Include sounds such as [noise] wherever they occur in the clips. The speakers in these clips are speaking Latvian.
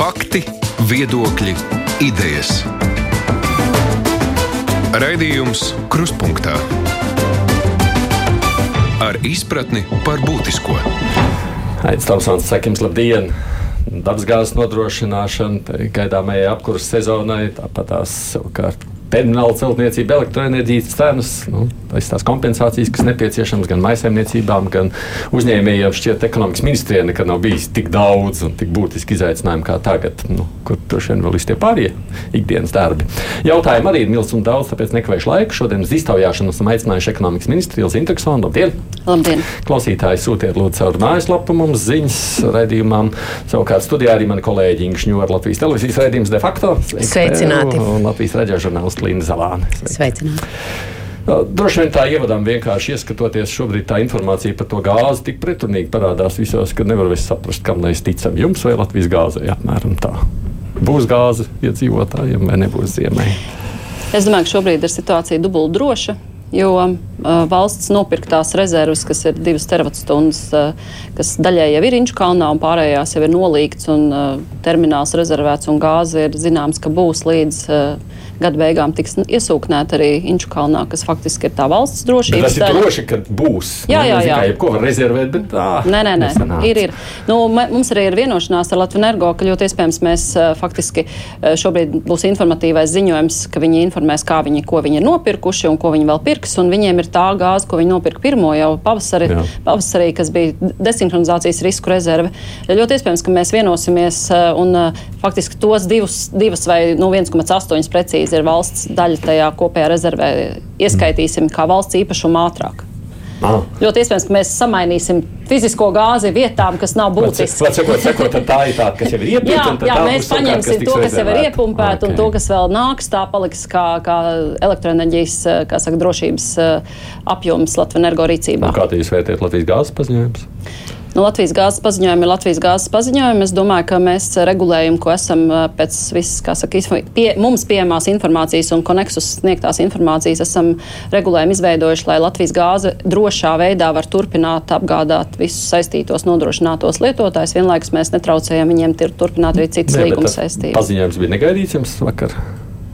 Fakti, viedokļi, idejas. Raidījums Kruspunkta ar izpratni par būtisko. Aizstāvs Sakins, labdien! Dabasgāzes nodrošināšana, gaidāmajai apkurses sezonai, tāpat tās savukārt termināla celtniecība, elektroenerģijas cenas, nu, tās kompensācijas, kas nepieciešamas gan maisaimniecībām, gan uzņēmējiem. Šķiet, ekonomikas ministrijai nekad nav bijis tik daudz un tik būtiski izaicinājumi kā tagad, nu, kur droši vien vēl ir tie pārējie ikdienas darbi. Jautājumi arī ir milz un daudz, tāpēc nekavēšu laiku. Šodien uz iztaujāšanu esam aicinājuši ekonomikas ministru Ilzi Intersonu. Labdien! Labdien! Klausītāji sūtiet lūdzu caur mājaslapu mums ziņas raidījumam. Savukārt studijā arī mani kolēģi Ingšņu ar Latvijas televīzijas raidījums de facto. Sveicināti! Un Latvijas raidījuma žurnālisti Līna Zalāne. Sveicināti! Droši vien tā ievadām vienkārši ieskatoties šobrīd tā informācija par to gāzi tik pretrunīgi parādās visos, ka nevar visi saprast, kam mēs ticam jums vai Latvijas gāzei apmēram tā. Būs gāze iedzīvotājiem vai nebūs ziemē? Es domāju, ka šobrīd ir situācija dubult droša. Jo uh, valsts nopirktās rezerves, kas ir divas terawatstundas, uh, kas daļai jau ir Inčukalnā un pārējās jau ir nolīgts, un uh, termināls rezervēts, un gāze ir zināms, ka būs līdz uh, gada beigām tiks iesūknēta arī Inču kalnā, kas faktiski ir tā valsts drošības. Bet tas ir droši, ka būs. Jā, jā, jā. Ko var rezervēt, bet tā. Nē, nē, nē. Ir, ir. Nu, mums arī ir vienošanās ar Latviju Energo, ka ļoti iespējams mēs faktiski šobrīd būs informatīvais ziņojums, ka viņi informēs, kā viņi, ko viņi ir nopirkuši un ko viņi vēl pirks. Un viņiem ir tā gāze, ko viņi nopirka pirmo jau pavasarī, jā. pavasarī kas bija desinhronizācijas risku rezerve. Ļoti iespējams, ka mēs vienosimies un faktiski tos divus, divas vai nu, 1,8 precīzi ir valsts daļa tajā kopējā rezervē. Ieskaitīsim kā valsts īpašumu ātrāk. Aha. Ļoti iespējams, ka mēs samainīsim fizisko gāzi vietām, kas nav būtiskas. Sakot, sakot, tā ir tā, kas jau ir iepumpēta. jā, jā mēs paņemsim to, kas jau ir iepumpēta, okay. un to, kas vēl nāks, tā paliks kā, kā elektroenerģijas kā saka, drošības apjoms Latvijas energo rīcībā. Un kā jūs vērtējat Latvijas gāzes paziņojumus? Nu, Latvijas gāzes paziņojumi ir Latvijas gāzes paziņojumi. Es domāju, ka mēs regulējumu, ko esam pēc visas, kā saka, pie, mums pieejamās informācijas un koneksus sniegtās informācijas, esam regulējumu izveidojuši, lai Latvijas gāze drošā veidā var turpināt apgādāt visus saistītos nodrošinātos lietotājus. Vienlaikus mēs netraucējam viņiem turpināt arī citas līguma saistības. Paziņojums bija negaidīts jums vakar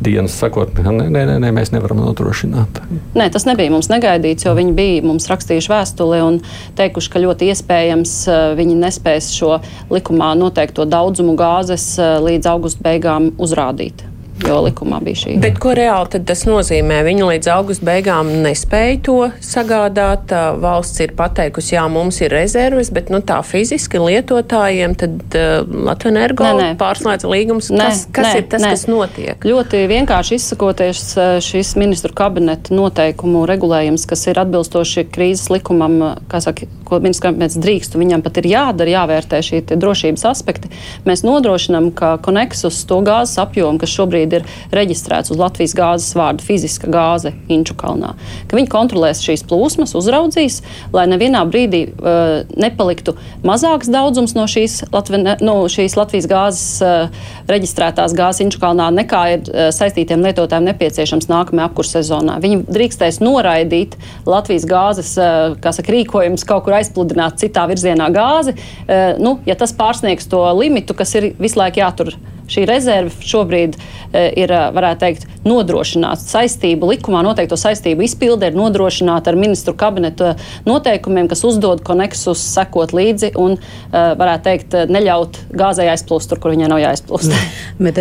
dienas sakot, ka nē, nē, nē, mēs nevaram nodrošināt. Nē, tas nebija mums negaidīts, jo viņi bija mums rakstījuši vēstuli un teikuši, ka ļoti iespējams eh, viņi nespēs šo likumā noteikto daudzumu gāzes eh, līdz augusta beigām uzrādīt jo likumā bija šī. Bet ko reāli tas nozīmē? Viņi līdz augusta beigām nespēja to sagādāt. Valsts ir pateikusi, jā, mums ir rezerves, bet nu, tā fiziski lietotājiem tad uh, Latvijas energo pārslēdz līgums. Nē, kas kas nē, ir tas, nē. kas notiek? Ļoti vienkārši izsakoties šis ministru kabineta noteikumu regulējums, kas ir atbilstoši krīzes likumam, kā saka, ko ministrs kabinets drīkst, un viņam pat ir jādara, jāvērtē šī drošības aspekti. Mēs nodrošinām, ka Koneksus to gāzes apjomu, kas šobrīd ir reģistrēts uz Latvijas gāzes vārdu fiziska gāze Inču kalnā. Ka viņi kontrolēs šīs plūsmas, uzraudzīs, lai nevienā brīdī uh, nepaliktu mazāks daudzums no šīs, Latvi, no šīs Latvijas gāzes uh, reģistrētās gāzes Inču kalnā nekā ir uh, saistītiem lietotājiem nepieciešams nākamajā apkurss sezonā. Viņi drīkstēs noraidīt Latvijas gāzes uh, saka, rīkojumus kaut kur aizpludināt citā virzienā gāzi. Uh, nu, ja tas pārsniegs to limitu, kas ir visu laiku jātur šī rezerve šobrīd e, ir, e, varētu teikt, nodrošināta saistību likumā, noteikto saistību izpilde ir nodrošināta ar ministru kabineta noteikumiem, kas uzdod koneksus sekot līdzi un, varētu teikt, neļaut gāzai aizplūst tur, kur viņai nav jāaizplūst. [laughs] Bet,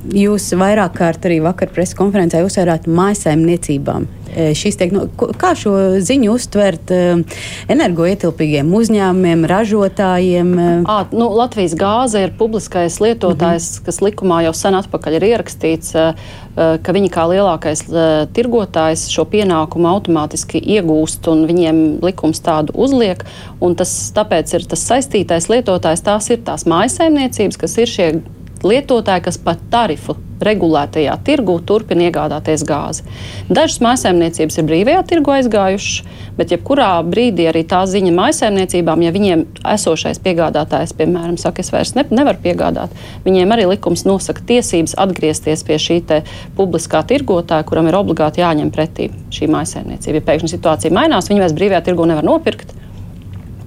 Jūs vairāk kārt arī vakar preses konferencē uzsvērāt mājasaimniecībām. E, šis tiek, nu, kā šo ziņu uztvert e, energoietilpīgiem uzņēmumiem, ražotājiem? E? À, nu, Latvijas gāze ir publiskais lietotājs, mm -hmm. kas likumā jau sen atpakaļ ir ierakstīts, ka viņi kā lielākais tirgotājs šo pienākumu automātiski iegūst un viņiem likums tādu uzliek. Tas, tāpēc ir tas saistītais lietotājs, tās ir tās mājasaimniecības, kas ir šie lietotāji, kas pat tarifu regulētajā tirgu turpina iegādāties gāzi. Dažas mājsaimniecības ir brīvajā tirgu aizgājušas, bet jebkurā brīdī arī tā ziņa mājsaimniecībām, ja viņiem esošais piegādātājs, piemēram, saka, es vairs ne, nevaru piegādāt, viņiem arī likums nosaka tiesības atgriezties pie šī publiskā tirgotāja, kuram ir obligāti jāņem pretī šī mājsaimniecība. Ja pēkšņi situācija mainās, viņi vairs brīvajā tirgu nevar nopirkt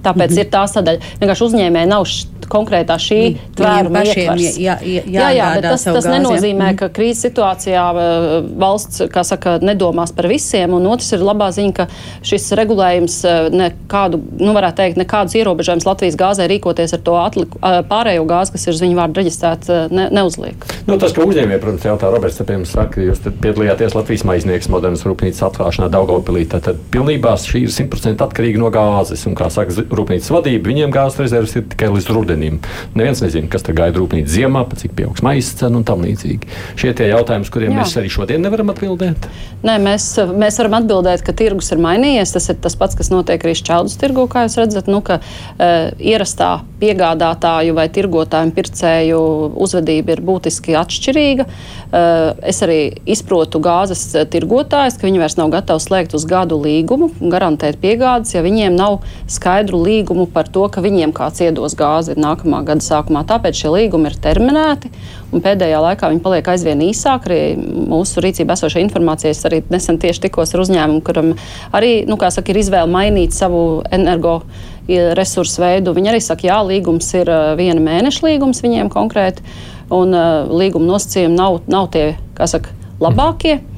Tāpēc mm -hmm. ir tā sadaļa. Vienkārši uzņēmēji nav konkrētā šī tvēruma ietvers. jā, jā, Jā, jā, bet tas, tas gāzi, nenozīmē, jā. ka krīzes situācijā uh, valsts saka, nedomās par visiem. Un otrs ir labā ziņa, ka šis regulējums uh, nekādu, nu, varētu teikt, nekādus ierobežojumus Latvijas gāzē rīkoties ar to atliku, uh, pārējo gāzi, kas ir uz viņu vārdu reģistrēta, ne, neuzliek. Nu, tas, ka uzņēmēji, protams, jautā Roberts, piemēram, saka, ka jūs tad piedalījāties Latvijas maiznieks modernas rūpnīcas atklāšanā Daugavpilī. Tad pilnībā šī ir 100% atkarīga no gāzes. Un, kā saka rūpnīcas vadība, viņiem gāzes rezerves ir tikai līdz rudenim. Neviens nezina, kas tad gaida rūpnīcas ziemā, pa cik pieaugs maisa cena un tam līdzīgi. Šie tie jautājumi, kuriem Jā. mēs arī šodien nevaram atbildēt. Nē, mēs, mēs varam atbildēt, ka tirgus ir mainījies. Tas ir tas pats, kas notiek arī šķaudus tirgu, kā jūs redzat, nu, ka uh, ierastā piegādātāju vai tirgotāju un pircēju uzvedība ir būtiski atšķirīga. Uh, es arī izprotu gāzes tirgotājus, ka viņi vairs nav gatavi slēgt uz gadu līgumu un garantēt piegādes, ja viņiem nav skaidru līgumu par to, ka viņiem kāds iedos gāzi nākamā gada sākumā. Tāpēc šie līgumi ir terminēti. Un pēdējā laikā viņi paliek aizvien īsāki. Arī mūsu rīcībā esošā informācija, es arī nesen tieši tikos ar uzņēmumu, kuram arī nu, saka, ir izvēle mainīt savu energo resursu veidu. Viņi arī saka, jā, līgums ir viena mēneša līgums viņiem konkrēti, un uh, līguma nosacījumi nav, nav tie, kā saka, labākie. Uh,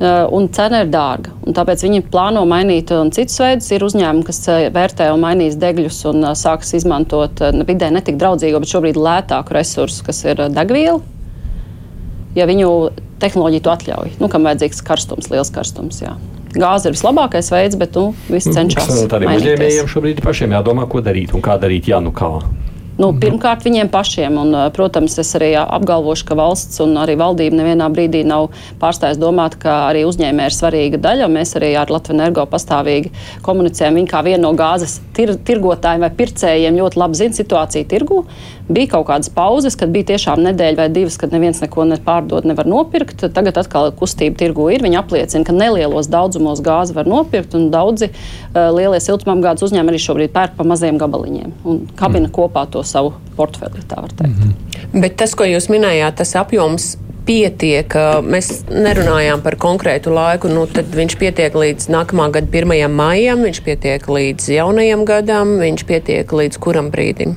un cena ir dārga. Un tāpēc viņi plāno mainīt un citus veidus. Ir uzņēmumi, kas uh, vērtē un mainīs degļus un sāks izmantot uh, vidē netik draudzīgo, bet šobrīd lētāku resursu, kas ir degviela. Ja viņu tehnoloģija to atļauj, nu, kam vajadzīgs karstums, liels karstums. Jā. Gāze ir vislabākais veids, bet nu, viss cenšas. Kas Tādiem uzņēmējiem šobrīd pašiem jādomā, ko darīt un kā darīt, ja nu kā. Nu, pirmkārt, viņiem pašiem, un, protams, es arī apgalvošu, ka valsts un arī valdība nevienā brīdī nav pārstājusi domāt, ka arī uzņēmēji ir svarīga daļa. Mēs arī ar Latviju energo pastāvīgi komunicējam. Viņi kā viena no gāzes tir tirgotājiem vai pircējiem ļoti labi zina situāciju tirgu. Bija kaut kādas pauzes, kad bija tiešām nedēļa vai divas, kad neviens neko nepārdod, nevar nopirkt. Tagad atkal kustība tirgu ir. Viņi apliecina, ka nelielos daudzumos gāzi var nopirkt, un daudzi uh, lielie siltumapgādes uzņēmumi arī šobrīd pērk pa maziem gabaliņiem un kabina mm. kopā to savu portfeli, tā var teikt. Mm -hmm. Bet tas, ko jūs minējāt, tas apjoms pietiek. Mēs nerunājām par konkrētu laiku. Nu, tad viņš pietiek līdz nākamā gada 1. maijam, viņš pietiek līdz jaunajam gadam, viņš pietiek līdz kuram brīdim.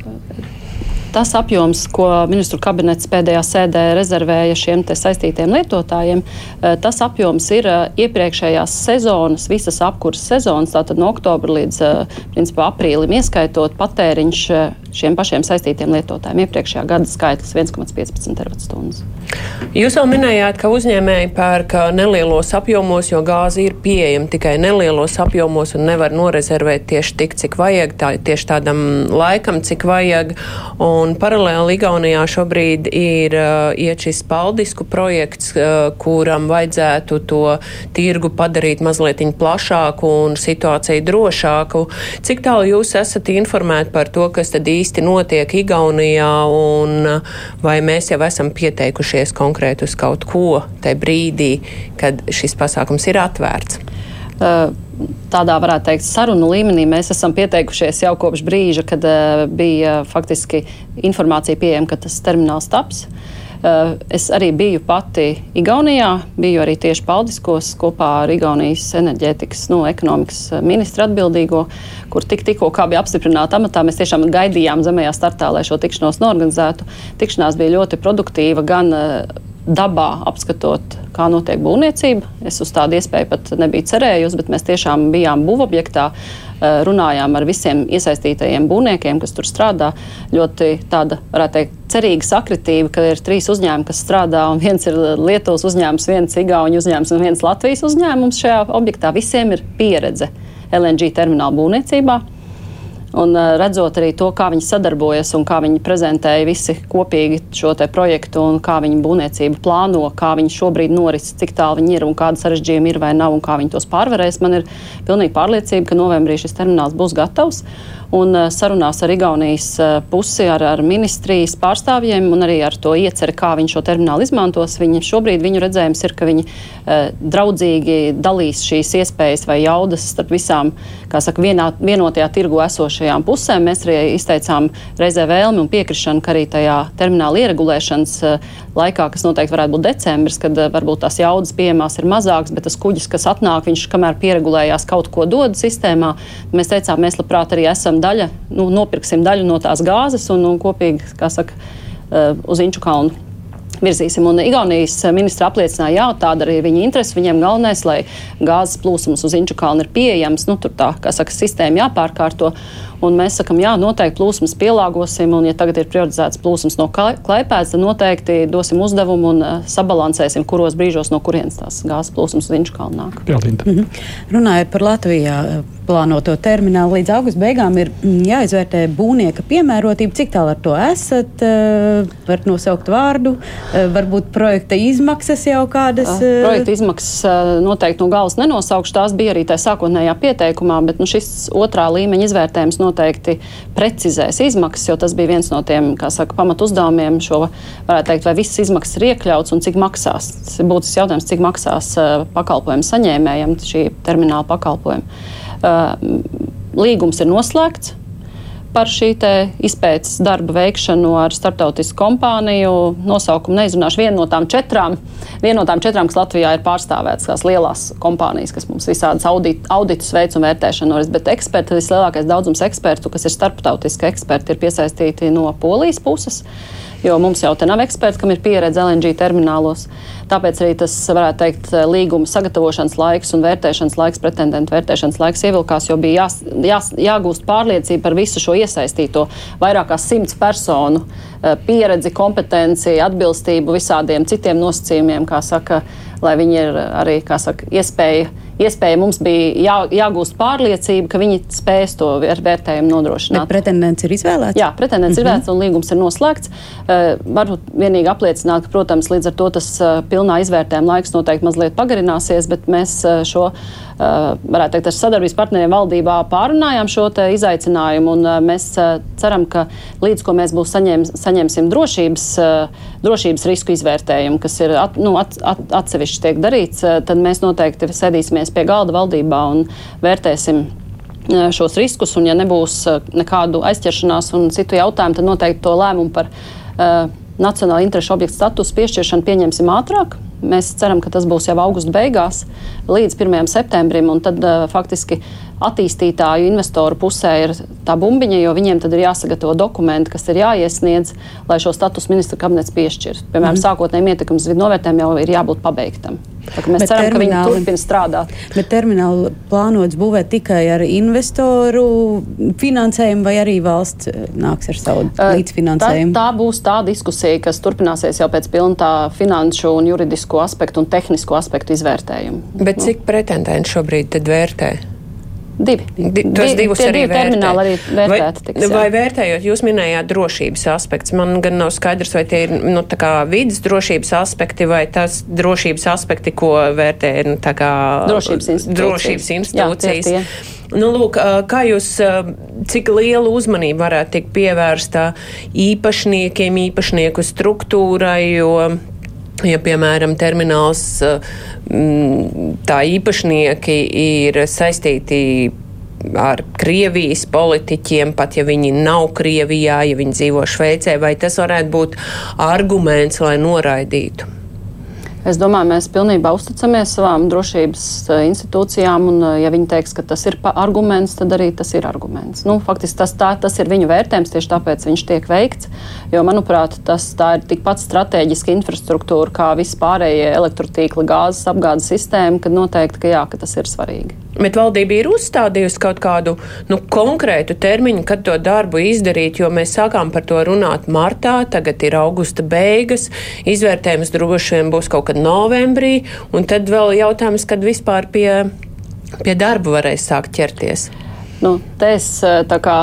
Tas apjoms, ko ministru kabinets pēdējā sēdē rezervēja šiem saistītiem lietotājiem, eh, tas apjoms ir eh, iepriekšējās sezonas, visas apkurses sezonas, tātad no oktobra līdz eh, principā, aprīlim, ieskaitot patēriņš šiem pašiem saistītiem lietotājiem. Iepriekšējā gada skaitlis 1,15 terawatt-stundas. Jūs jau minējāt, ka uzņēmēji pērk nelielos apjomos, jo gāze ir pieejama tikai nelielos apjomos un nevar norezervēt tieši tik, cik vajag, tā, tieši tādam laikam, cik vajag. Un paralēli Igaunijā šobrīd ir uh, iet šis paldisku projekts, uh, kuram vajadzētu to tirgu padarīt mazliet plašāku un situāciju drošāku. Cik tālu jūs esat informēti par to, kas tad īsti notiek Igaunijā un uh, vai mēs jau esam pieteikušies konkrēti uz kaut ko tajā brīdī, kad šis pasākums ir atvērts? Uh, tādā varētu teikt, sarunu līmenī mēs esam pieteikušies jau kopš brīža, kad uh, bija faktiski informācija pieejama, ka tas termināls taps. Uh, es arī biju pati Igaunijā, biju arī tieši Paldiskos kopā ar Igaunijas enerģētikas, no ekonomikas ministra atbildīgo, kur tik, tikko bija apstiprināta amatā. Mēs tiešām gaidījām zemējā startā, lai šo tikšanos norganizētu. Tikšanās bija ļoti produktīva gan uh, dabā apskatot, kā notiek būvniecība. Es uz tādu iespēju pat nebiju cerējusi, bet mēs tiešām bijām būvobjektā, runājām ar visiem iesaistītajiem būvniekiem, kas tur strādā. Ļoti tāda, varētu teikt, cerīga sakritība, ka ir trīs uzņēmumi, kas strādā, un viens ir Lietuvas uzņēmums, viens Igaunijas uzņēmums un viens Latvijas uzņēmums šajā objektā. Visiem ir pieredze LNG termināla būvniecībā. Un redzot arī to, kā viņi sadarbojas un kā viņi prezentēja visi kopīgi šo projektu un kā viņi būvniecību plāno, kā viņi šobrīd noris, cik tālu viņi ir un kāda sarežģījuma ir vai nav un kā viņi tos pārvarēs, man ir pilnīgi pārliecība, ka novembrī šis termināls būs gatavs. Un sarunās ar Igaunijas pusi, ar, ar ministrijas pārstāvjiem un arī ar to ieceri, kā viņi šo terminālu izmantos. Viņi šobrīd viņu redzējums ir, ka viņi eh, draudzīgi dalīs šīs iespējas vai jaudas starp visām, kā saka, vienā, vienotajā tirgu esošajām pusēm. Mēs arī izteicām reizē vēlmi un piekrišanu, ka arī tajā termināla ieregulēšanas eh, laikā, kas noteikti varētu būt decembris, kad eh, varbūt tās jaudas pieejamās ir mazākas, bet tas kuģis, kas atnāk, viņš kamēr pieregulējās kaut ko dod sistēmā, mēs teicām, mēs labprāt arī esam daļa, nu, nopirksim daļu no tās gāzes un, un kopīgi, kā saka, uz Inču kalnu virzīsim. Un Igaunijas ministra apliecināja, jā, tāda arī ir viņa interese. Viņiem galvenais, lai gāzes plūsmas uz Inču kalnu ir pieejams, nu, tur tā, kā saka, sistēma jāpārkārto. Un mēs sakām, jā, noteikti plūsmas pielāgosim, un, ja tagad ir prioritizēts plūsmas no klaipēdas, tad noteikti dosim uzdevumu un uh, sabalansēsim, kuros brīžos no kurienes tās gāzes plūsmas Inču kalnu nāk. Mm -hmm. Runājot par Latvijā plānoto terminālu līdz augusta beigām, ir jāizvērtē būvnieka piemērotība. Cik tālu ar to esat? Uh, var nosaukt vārdu, varbūt projekta izmaksas jau kādas? Uh, projekta izmaksas noteikti no galvas nenosaukšu. Tās bija arī tā sākotnējā pieteikumā, bet nu, šis otrā līmeņa izvērtējums noteikti noteikti precizēs izmaksas, jo tas bija viens no tiem saka, pamatu uzdevumiem. Šo varētu teikt, vai visas izmaksas ir iekļauts un cik maksās. Tas ir būtisks jautājums, cik maksās uh, pakalpojumu saņēmējiem šī termināla pakalpojuma. Uh, līgums ir noslēgts par šī izpētes darba veikšanu ar starptautisku kompāniju. Nosaukumu neizrunāšu. Viena no tām četrām, viena no tām četrām kas Latvijā ir pārstāvētas, tās lielās kompānijas, kas mums visādas audit, auditus veids un vērtēšanu noris. Bet eksperti, vislielākais daudzums ekspertu, kas ir starptautiski eksperti, ir piesaistīti no Polijas puses jo mums jau te nav eksperti, kam ir pieredze LNG terminālos. Tāpēc arī tas, varētu teikt, līguma sagatavošanas laiks un vērtēšanas laiks, pretendentu vērtēšanas laiks ievilkās, jo bija jās, jās, jāgūst pārliecība par visu šo iesaistīto vairāk kā simts personu eh, pieredzi, kompetenci, atbilstību visādiem citiem nosacījumiem, kā saka, lai viņi ir arī, kā saka, iespēja iespēja mums bija jā, jāgūst pārliecība, ka viņi spēs to vērtējumu nodrošināt. Bet pretendents ir izvēlēts? Jā, pretendents mm -hmm. ir vēlēts un līgums ir noslēgts. Uh, varbūt vienīgi apliecināt, ka, protams, līdz ar to tas uh, pilnā izvērtējuma laiks noteikti mazliet pagarināsies, bet mēs uh, šo Eh, varētu teikt, ar sadarbības partneriem valdībā pārunājām šo izaicinājumu. Eh, mēs eh, ceram, ka līdz ko mēs saņem, saņemsim drošības, drošības risku izvērtējumu, kas ir at, nu, at, at, atsevišķi tiek darīts, tad mēs noteikti sēdīsimies pie galda valdībā un vērtēsim šos riskus. Un, ja nebūs nekādu aizķeršanās un citu jautājumu, tad noteikti to lēmumu par uh, nacionāla interešu objektu statusu piešķiršanu pieņemsim ātrāk. Mēs ceram, ka tas būs jau augusta beigās, līdz 1. septembrim. Tad uh, faktiski attīstītāju investoru pusē ir tā bumbiņa, jo viņiem tad ir jāsagatavo dokumenti, kas ir jāiesniedz, lai šo statusu ministra kabinets piešķirtu. Piemēram, mm. sākotnēji ietekmes vidu novērtējumam jau ir jābūt pabeigtam. Mēs bet ceram, ka viņi turpina strādāt. Bet terminālu plānots būvēt tikai ar investoru finansējumu, vai arī valsts eh, nāks ar savu līdzfinansējumu? Tā, tā būs tā diskusija, kas turpināsies jau pēc pilna finanšu un juridisko aspektu un tehnisko aspektu izvērtējumu. Bet cik pretendentu šobrīd vērtē? Divi. Di, tos divus arī divi termināli arī vērtēti. Tiks, vai, vai vērtējot, jūs minējāt drošības aspekts. Man gan nav skaidrs, vai tie ir nu, vidas drošības aspekti vai tas drošības aspekti, ko vērtē nu, drošības institūcijas. Drošības institūcijas. Jā, tie tie. Nu, lūk, kā jūs, cik liela uzmanība varētu tikt pievērsta īpašniekiem, īpašnieku struktūrai, jo Ja, piemēram, termināls mm, tā īpašnieki ir saistīti ar Krievijas politiķiem, pat ja viņi nav Krievijā, ja viņi dzīvo Šveicē, vai tas varētu būt arguments, lai noraidītu? Es domāju, mēs pilnībā uzticamies savām drošības eh, institūcijām, un, eh, ja viņi teiks, ka tas ir arguments, tad arī tas ir arguments. Nu, faktiski tas, tā, tas ir viņu vērtējums, tieši tāpēc viņš tiek veikts. Jo, manuprāt, tas ir tikpat strateģiska infrastruktūra kā vispārējie elektrotīkli, gāzes apgādes sistēma, kad noteikti, ka, jā, ka tas ir svarīgi. Bet valdība ir uzstādījusi kaut kādu nu, konkrētu termiņu, kad to darbu izdarīt, jo mēs sākām par to runāt martā, tagad ir augusta beigas, izvērtējums droši vien būs kaut kad novembrī, un tad vēl jautājums, kad vispār pie, pie darba varēs sākt ķerties. Nu, te es kā,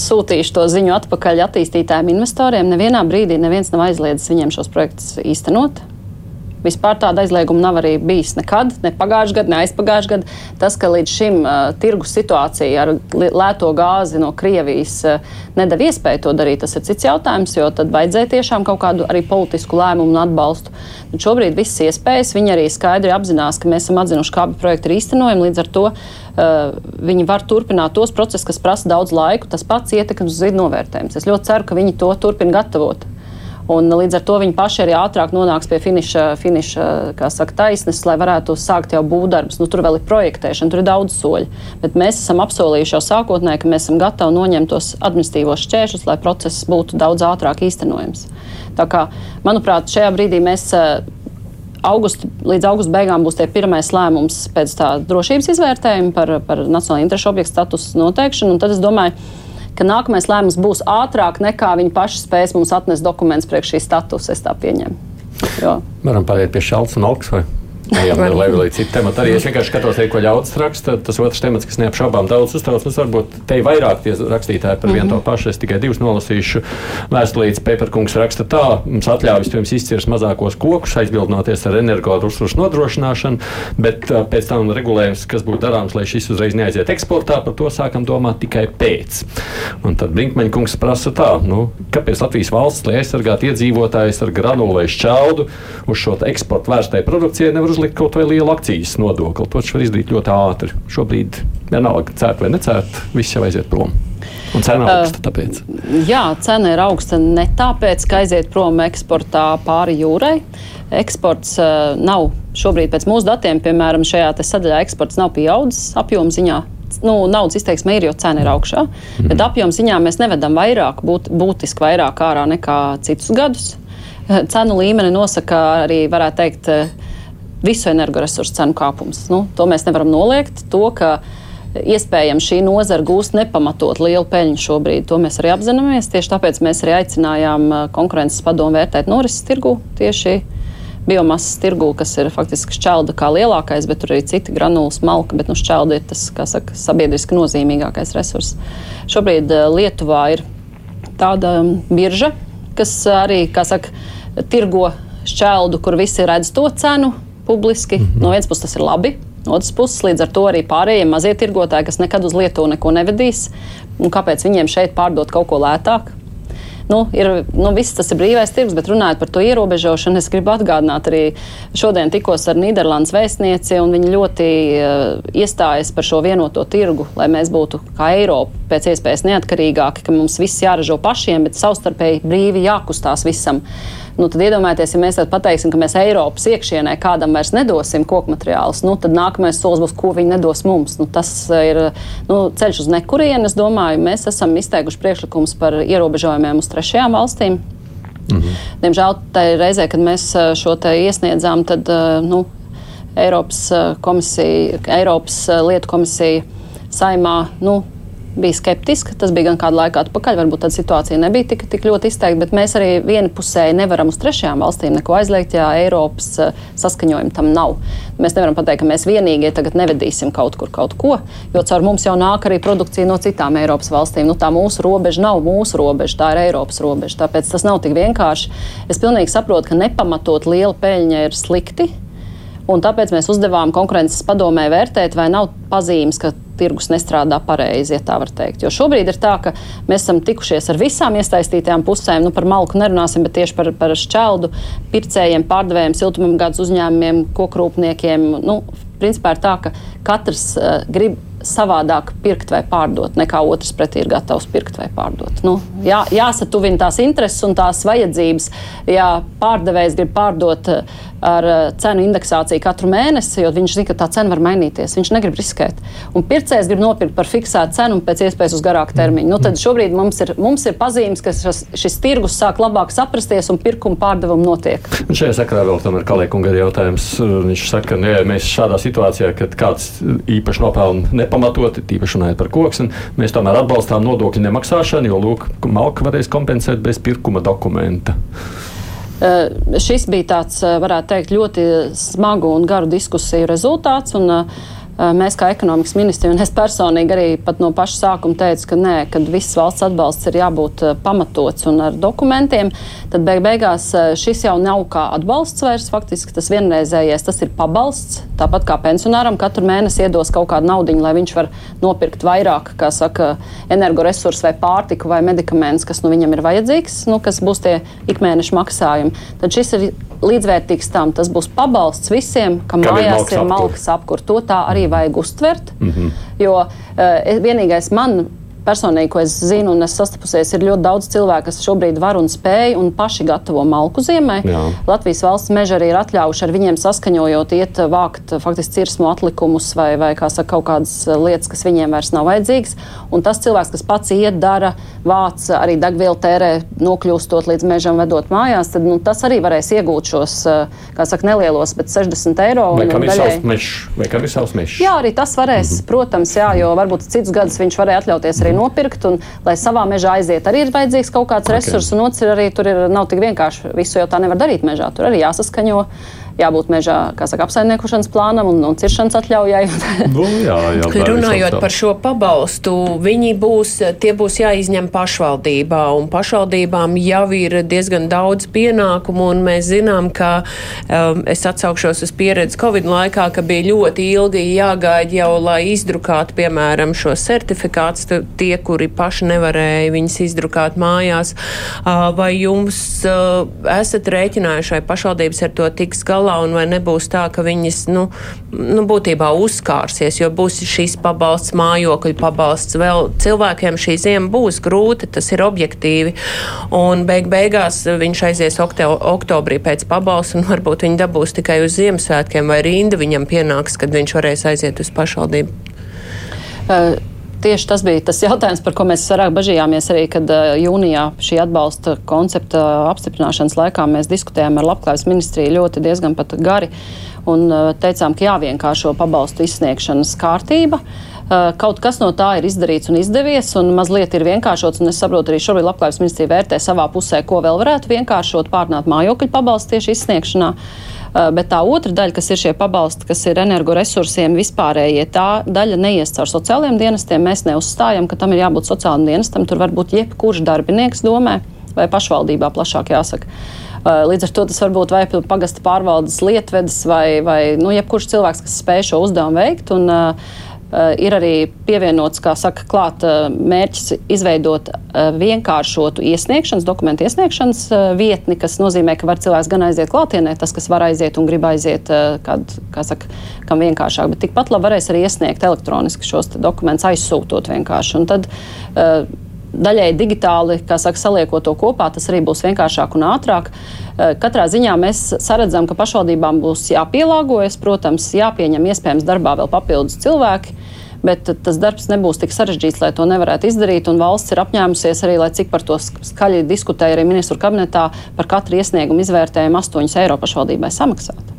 sūtīšu to ziņu atpakaļ attīstītājiem, investoriem. Nevienā brīdī neviens nav aizliedzis viņiem šos projektus īstenot. Vispār tāda aizlieguma nav arī bijis nekad, ne pagājušajā gadā, ne aizpagājušajā gadā. Tas, ka līdz šim uh, tirgus situācija ar lēto gāzi no Krievijas uh, nedēļa iespēju to darīt, tas ir cits jautājums, jo tad vajadzēja tiešām kaut kādu arī politisku lēmumu un atbalstu. Bet šobrīd visas iespējas viņi arī skaidri apzinās, ka mēs esam atzinuši, ka abi projekti ir īstenojami. Līdz ar to uh, viņi var turpināt tos procesus, kas prasa daudz laika. Tas pats ietekmes uz zidu novērtējums. Es ļoti ceru, ka viņi to turpina gatavot. Un līdz ar to viņi paši arī ātrāk nonāks pie finiša, finiša saka, taisnes, lai varētu sākt jau būvdarbus. Nu, tur vēl ir projektēšana, tur ir daudz soļu. Bet mēs esam apsolījuši jau sākotnēji, ka mēs esam gatavi noņemt tos administratīvos šķēršļus, lai process būtu daudz ātrāk īstenojams. Tā kā, manuprāt, šajā brīdī mēs augustu, līdz augusta beigām būs tie pirmais lēmums pēc tā drošības izvērtējuma par, par nacionālo interešu objektu statusu noteikšanu. Tad es domāju, ka nākamais lēmums būs ātrāk nekā viņi paši spēs mums atnest dokumentus priekš šī statusa. Es tā pieņemu. Jo. Varam pāriet pie šādas un augsts. Jā, jau tādā līdz citam tematam. Arī es vienkārši skatos, te, ko ļaudis raksta. Tas otrs temats, kas neapšaubām daudz uztrauc, mums varbūt te ir vairāk tie rakstītāji par vienu mm -hmm. to mhm. pašu. Es tikai divus nolasīšu. Vēstulīts Pēperkungs raksta tā, mums atļauj vispirms izcirst mazākos kokus, aizbildnoties ar energoresursu nodrošināšanu, bet pēc tam regulējums, kas būtu darāms, lai šis uzreiz neaiziet eksportā, par to sākam domāt tikai pēc. Un tad Brinkmeņa kungs prasa tā, nu, kāpēc Latvijas valsts, lai aizsargātu iedzīvotājus ar granulu vai šķaudu, uz šo eksporta vērstai produkcijai nevar uzlikt uzlikt kaut vai lielu akcijas nodokli. To var izdarīt ļoti ātri. Šobrīd vienalga, cērt vai necērt, viss jau aiziet prom. Un cena ir augsta. Tāpēc. Jā, cena ir augsta ne tāpēc, ka aiziet prom eksportā pāri jūrai. Eksports uh, nav šobrīd, pēc mūsu datiem, piemēram, šajā sadaļā eksports nav pieaudzis apjoma ziņā. Nu, naudas izteiksme ir, jo cena ir augšā, mm. bet apjoma ziņā mēs nevedam vairāk, būt, būtiski vairāk ārā nekā citus gadus. Cenu līmeni nosaka arī, varētu teikt, visu energoresursu cenu kāpums. Nu, to mēs nevaram noliegt. To, iespējams šī nozara gūst nepamatot lielu peļņu šobrīd, to mēs arī apzināmies. Tieši tāpēc mēs arī aicinājām uh, konkurences padomu vērtēt norises tirgu tieši biomasas tirgū, kas ir faktiski šķelda kā lielākais, bet tur arī citi granulas, malka, bet nu, šķelda ir tas, kā saka, sabiedriski nozīmīgākais resurss. Šobrīd uh, Lietuvā ir tāda um, birža, kas arī, kā saka, tirgo šķeldu, kur visi redz to cenu, publiski. Mm -hmm. No vienas puses tas ir labi. No otras puses, līdz ar to arī pārējie mazie tirgotāji, kas nekad uz Lietuvu neko nevedīs, kāpēc viņiem šeit pārdot kaut ko lētāk? Nu, ir, nu, viss tas ir brīvais tirgus, bet runājot par to ierobežošanu, es gribu atgādināt arī šodien tikos ar Nīderlandes vēstnieci, un viņi ļoti uh, iestājas par šo vienoto tirgu, lai mēs būtu kā Eiropa pēc iespējas neatkarīgāki, ka mums viss jāražo pašiem, bet savstarpēji brīvi jākustās visam. Nu, tad iedomājieties, ja mēs pateiksim, ka mēs Eiropas iekšienē kādam vairs nedosim koku materiālus, nu, tad nākamais solis būs, ko viņi nedos mums. Nu, tas ir nu, ceļš uz nekurienu. Es domāju, mēs esam izteikuši priekšlikumus par ierobežojumiem uz trešajām valstīm. Mhm. Diemžēl tajā reizē, kad mēs šo te iesniedzām, tad nu, Eiropas komisija, Eiropas lietu komisija saimā. Nu, bija skeptiska. Tas bija gan kādu laiku atpakaļ. Varbūt tāda situācija nebija tik, tik ļoti izteikta, bet mēs arī vienpusēji nevaram uz trešajām valstīm neko aizliegt, ja Eiropas uh, saskaņojuma tam nav. Mēs nevaram pateikt, ka mēs vienīgie tagad nevedīsim kaut kur kaut ko, jo caur mums jau nāk arī produkcija no citām Eiropas valstīm. Nu, tā mūsu robeža nav mūsu robeža, tā ir Eiropas robeža. Tāpēc tas nav tik vienkārši. Es pilnīgi saprotu, ka nepamatot liela peļņa ir slikti. Un tāpēc mēs uzdevām konkurences padomē vērtēt, vai nav pazīmes, ka tirgus nestrādā pareizi, ja tā var teikt. Jo šobrīd ir tā, ka mēs esam tikušies ar visām iesaistītajām pusēm, nu par malku nerunāsim, bet tieši par, par šķeldu, pircējiem, pārdevējiem, siltumapgādes uzņēmumiem, kokrūpniekiem. Nu, principā ir tā, ka katrs uh, grib savādāk pirkt vai pārdot, nekā otrs pretī ir gatavs pirkt vai pārdot. Nu, jā, jāsatuvina tās intereses un tās vajadzības. Ja pārdevējs grib pārdot uh, ar uh, cenu indeksāciju katru mēnesi, jo viņš zina, ka tā cena var mainīties. Viņš negrib riskēt. Un pircējs grib nopirkt par fiksētu cenu un pēc iespējas uz garāku termiņu. Nu, tad šobrīd mums ir, mums ir pazīmes, ka šis, šis tirgus sāk labāk saprasties un pirkuma pārdevuma notiek. Un šajā sakarā vēl tomēr Kalēkunga jautājums. Viņš saka, ka ja mēs šādā situācijā, kad kāds īpaši nopelna nepamatoti, tīpaši runājot par koksni, mēs tomēr atbalstām nodokļu nemaksāšanu, jo lūk, malka varēs kompensēt bez pirkuma dokumenta. Šis bija tāds, varētu teikt, ļoti smagu un garu diskusiju rezultāts. Un, uh, Mēs, kā ekonomikas ministri, un es personīgi arī no paša sākuma teicu, ka nē, kad viss valsts atbalsts ir jābūt pamatots un ar dokumentiem, tad beig beigās šis jau nav kā atbalsts vairs. Faktiski tas vienreizējais, tas ir pabalsts. Tāpat kā pensionāram katru mēnesi iedos kaut kādu naudu, lai viņš var nopirkt vairāk, kā saka, energoresursu vai pārtiku vai medikamentus, kas nu, viņam ir vajadzīgs, nu, kas būs tie ikmēneša maksājumi. Tad šis ir līdzvērtīgs tam. Tas būs pabalsts visiem, kam mājās ir malkas apkur. To tā arī vajag uztvert. Mm -hmm. Jo uh, vienīgais man personīgi, ko es zinu un es sastapusies, ir ļoti daudz cilvēku, kas šobrīd var un spēj un paši gatavo malku ziemē. Jā. Latvijas valsts meža arī ir atļaujuši ar viņiem saskaņojot, iet vākt faktiski cirsmu atlikumus vai, vai kā saka, kaut kādas lietas, kas viņiem vairs nav vajadzīgas. Un tas cilvēks, kas pats iet, dara, vāc arī degvielu tērē, nokļūstot līdz mežam, vedot mājās, tad nu, tas arī varēs iegūt šos, kā saka, nelielos, bet 60 eiro. Vai kam ir daļai- savs mežs? Jā, arī tas varēs, mm -hmm. protams, jā, jo varbūt citus gadus viņš varēja atļauties arī nopirkt, un, lai savā mežā aiziet, arī ir vajadzīgs kaut kāds okay. resurss, un otrs ir arī tur ir, nav tik vienkārši. Visu jau tā nevar darīt mežā. Tur arī jāsaskaņo, jābūt mežā saka, apsaimniekošanas plānam un, un ciršanas atļaujai. [laughs] Nu, jā, jā, Runājot par šo pabalstu, viņi būs, tie būs jāizņem pašvaldībā, un pašvaldībām jau ir diezgan daudz pienākumu, un mēs zinām, ka um, es atsaukšos uz pieredzi Covid laikā, ka bija ļoti ilgi jāgaida jau, lai izdrukātu, piemēram, šo certifikātus, tu- tie, kuri paši nevarēja viņus izdrukāt mājās. Uh, vai jums uh, esat rēķinājuši, vai pašvaldības ar to tiks galā, un vai nebūs tā, ka viņas, nu, nu būtībā uzkārsies, jo būs šīs pabalsts, mājokļu pabalsts, vēl cilvēkiem šī ziema būs grūta, tas ir objektīvi, un beig beigās viņš aizies okto, oktobrī pēc pabalsta, un varbūt viņi dabūs tikai uz Ziemassvētkiem, vai rinda viņam pienāks, kad viņš varēs aiziet uz pašvaldību. Uh, Tieši tas bija tas jautājums, par ko mēs vairāk bažījāmies arī, kad uh, jūnijā šī atbalsta koncepta apstiprināšanas laikā mēs diskutējām ar Labklājības ministriju ļoti diezgan pat gari un uh, teicām, ka jāvienkāršo pabalstu izsniegšanas kārtība. Uh, Kaut kas no tā ir izdarīts un izdevies, un mazliet ir vienkāršots. Es saprotu, arī šobrīd Labklājības ministrija vērtē savā pusē, ko vēl varētu vienkāršot, pārnāt mājokļu pabalstu tieši izsniegšanā. Uh, Bet tā otra daļa, kas ir šie pabalsti, kas ir energoresursiem vispārējie, tā daļa neies caur sociālajiem dienestiem. Mēs neuzstājam, ka tam ir jābūt sociālajiem dienestam. Tur var būt jebkurš darbinieks domē vai pašvaldībā plašāk jāsaka. Uh, Līdz ar to tas var būt vai pagasta pārvaldes lietvedis vai, vai nu, jebkurš cilvēks, kas spēj šo uzdevumu veikt. Un, Uh, ir arī pievienots, kā saka, klāt uh, mērķis izveidot uh, vienkāršotu iesniegšanas, dokumentu iesniegšanas vietni, kas nozīmē, ka var cilvēks gan aiziet klātienē, tas, kas var aiziet un grib aiziet, kād, kā saka, kam vienkāršāk, bet tikpat labi varēs arī iesniegt elektroniski šos dokumentus, aizsūtot vienkārši. Un tad, daļai digitāli, kā saka, saliekot to kopā, tas arī būs vienkāršāk un ātrāk. Eh, Katrā ziņā mēs saredzam, ka pašvaldībām būs jāpielāgojas, protams, jāpieņem iespējams darbā vēl papildus cilvēki. Bet tas darbs nebūs tik sarežģīts, lai to nevarētu izdarīt. Valsts ir apņēmusies arī, lai cik par to skaļi diskutēja arī ministru kabinetā, par katru iesniegumu izvērtējumu 8 eiro pašvaldībai samaksāt.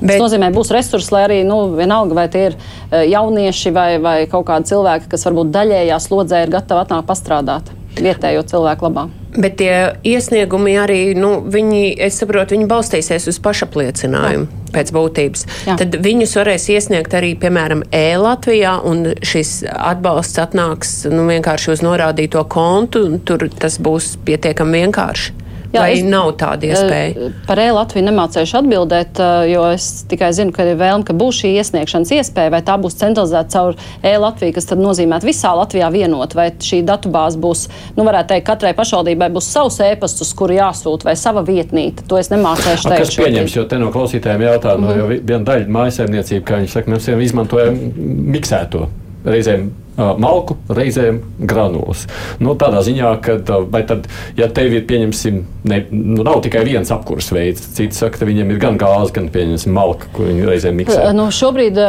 Bet... Tas nozīmē, būs resursi, lai arī nu, vienalga, vai tie ir eh, jaunieši vai, vai kaut kādi cilvēki, kas varbūt daļējā slodzē ir gatavi atnākt pastrādāt vietējo cilvēku labā. Bet tie iesniegumi arī, nu, viņi, es saprotu, viņi balstīsies uz pašapliecinājumu Jā. pēc būtības. Jā. Tad viņus varēs iesniegt arī, piemēram, e-Latvijā, un šis atbalsts atnāks nu, vienkārši uz norādīto kontu, un tur tas būs pietiekami vienkārši. Jā, Vai es, nav tāda iespēja? Par e-Latviju nemācējuši atbildēt, jo es tikai zinu, ka ir vēlme, ka būs šī iesniegšanas iespēja, vai tā būs centralizēta caur e-Latviju, kas tad nozīmē visā Latvijā vienot, vai šī datubāze būs, nu, varētu teikt, katrai pašvaldībai būs savs e-pasts, uz kuru jāsūta, vai sava vietnīte. To es nemācējuši teikt. Kas pieņems, jo te no klausītājiem jautā, mm -hmm. no, jo viena daļa mājasēmniecība, kā viņi saka, mēs izmantojam miksēto reizēm malku, reizēm granulas. Nu, tādā ziņā, ka, vai tad, ja tev ir, pieņemsim, ne, nu, nav tikai viens apkurss veids, cits saka, ka viņiem ir gan gāze, gan, pieņemsim, malka, ko viņi reizēm miksē. Nu, šobrīd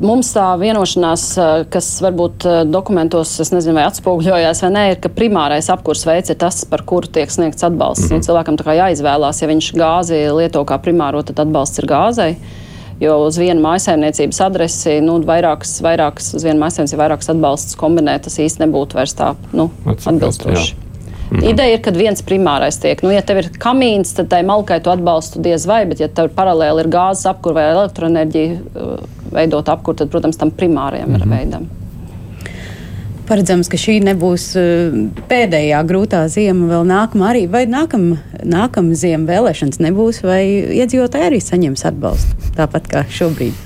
mums tā vienošanās, kas varbūt dokumentos, es nezinu, vai atspoguļojās vai nē, ir, ka primārais apkurss veids ir tas, par kuru tiek sniegts atbalsts. Mm -hmm. Cilvēkam tā kā jāizvēlās, ja viņš gāzi lieto kā primāro, tad atbalsts ir gāzei. Jo uz vienu mājsaimniecības adresi, nu, vairākas, vairākas, uz vienu mājsaimniecību vairākas atbalstus kombinēt, tas īsti nebūtu vairs tā nu, atbilstoši. Mm -hmm. Ideja ir, ka viens primārais tiek. Nu, ja tev ir kamīns, tad tai malkai tu atbalstu diez vai, bet ja tev paralēli ir gāzes apkur vai elektroenerģija veidot apkur, tad, protams, tam primārajam mm -hmm. ir veidam. Paredzams, ka šī nebūs uh, pēdējā grūtā zima, vēl nākamā arī, vai nākamā nākam zima vēlēšanas nebūs, vai iedzīvotāji arī saņems atbalstu tāpat kā šobrīd.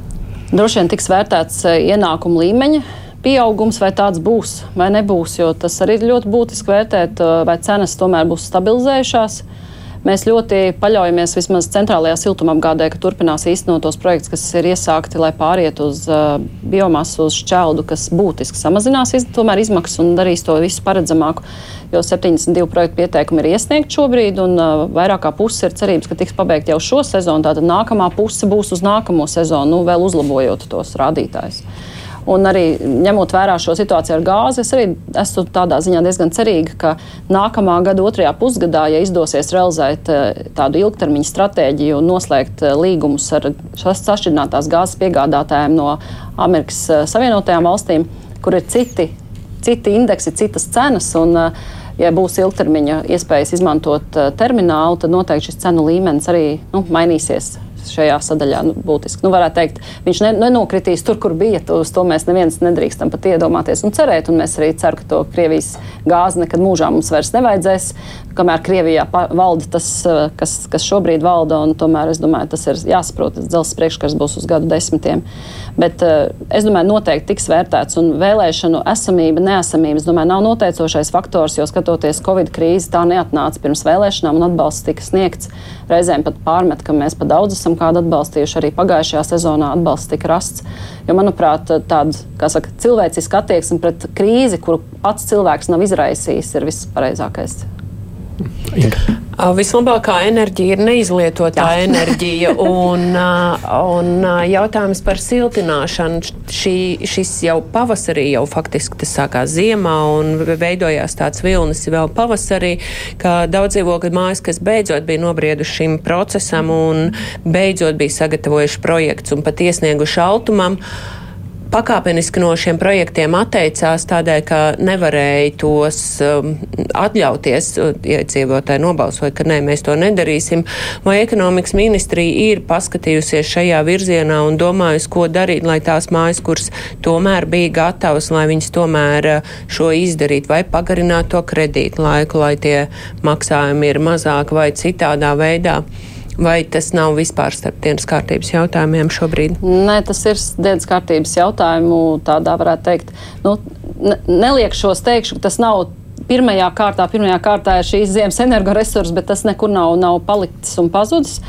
[laughs] Droši vien tiks vērtēts ienākumu līmeņa pieaugums, vai tāds būs vai nebūs, jo tas arī ir ļoti būtiski vērtēt, vai cenas tomēr būs stabilizējušās. Mēs ļoti paļaujamies vismaz centrālajā siltumapgādē, ka turpinās īstenot tos projektus, kas ir iesākti, lai pāriet uz uh, biomasu, uz šķeldu, kas būtiski samazinās iz, izmaksas un darīs to visu paredzamāku. Jo 72 projektu pieteikumi ir iesniegti šobrīd, un uh, vairāk kā puse ir cerības, ka tiks pabeigta jau šo sezonu. Tātad nākamā puse būs uz nākamo sezonu, nu, vēl uzlabojot tos rādītājus. Un arī ņemot vērā šo situāciju ar gāzi, es arī esmu tādā ziņā diezgan cerīga, ka nākamā gada otrajā pusgadā, ja izdosies realizēt eh, tādu ilgtermiņa stratēģiju un noslēgt eh, līgumus ar sašķidrinātās gāzes piegādātājiem no Amerikas eh, Savienotajām valstīm, kur ir citi, citi indeksi, citas cenas. Un, ja būs ilgtermiņa iespējas izmantot terminālu, tad noteikti šis cenu līmenis arī nu, mainīsies šajā sadaļā nu, būtiski. Nu, varētu teikt, viņš ne, nenokritīs tur, kur bija. Uz to mēs neviens nedrīkstam pat iedomāties un cerēt. Un mēs arī ceram, ka to Krievijas gāzi nekad mūžā mums vairs nevajadzēs. Kamēr Krievijā valda tas, eh, kas, kas šobrīd valda, un tomēr es domāju, tas ir jāsaprot. Tas dzelzs priekškars būs uz gadu desmitiem. Bet uh, es domāju, noteikti tiks vērtēts. Un vēlēšanu esamība, neesamība, es domāju, nav noteicošais faktors, jo skatoties Covid krīzi, tā neatnāca pirms vēlēšanām un atbalsts tika sniegts. Reizēm pat pārmet, ka mēs pa daudz esam kādu atbalstījuši. Arī pagājušajā sezonā atbalsts tika rasts. Jo, manuprāt, tāda saka, cilvēciska attieksme pret krīzi, kuru pats cilvēks nav izraisījis, ir vispareizākais. Inga. Vislabākā enerģija ir neizlietotā Jā. enerģija. Un, un jautājums par siltināšanu. Šī, šis jau pavasarī, jau faktiski tas sākās ziemā un veidojās tāds vilnis vēl pavasarī, ka daudz dzīvokļu mājas, kas beidzot bija nobrieduši šim procesam un beidzot bija sagatavojuši projekts un pat iesnieguši altumam. Uh, pakāpeniski no šiem projektiem atteicās tādēļ, ka nevarēja tos um, atļauties, iedzīvotāji nobalsoja, ka nē, mēs to nedarīsim. Vai ekonomikas ministrija ir paskatījusies šajā virzienā un domājusi, ko darīt, lai tās mājas, kuras tomēr bija gatavas, lai viņas tomēr uh, šo izdarītu, vai pagarināt to kredītu laiku, lai tie maksājumi ir mazāk vai citādā veidā? Vai tas nav vispār starp dienas kārtības jautājumiem šobrīd? Nē, tas ir dienas kārtības jautājumu, tādā varētu teikt. Nu, ne, neliekšos teikšu, ka tas nav pirmajā kārtā, pirmajā kārtā ir šīs ziemas energoresursi, bet tas nekur nav, nav palicis un pazudis.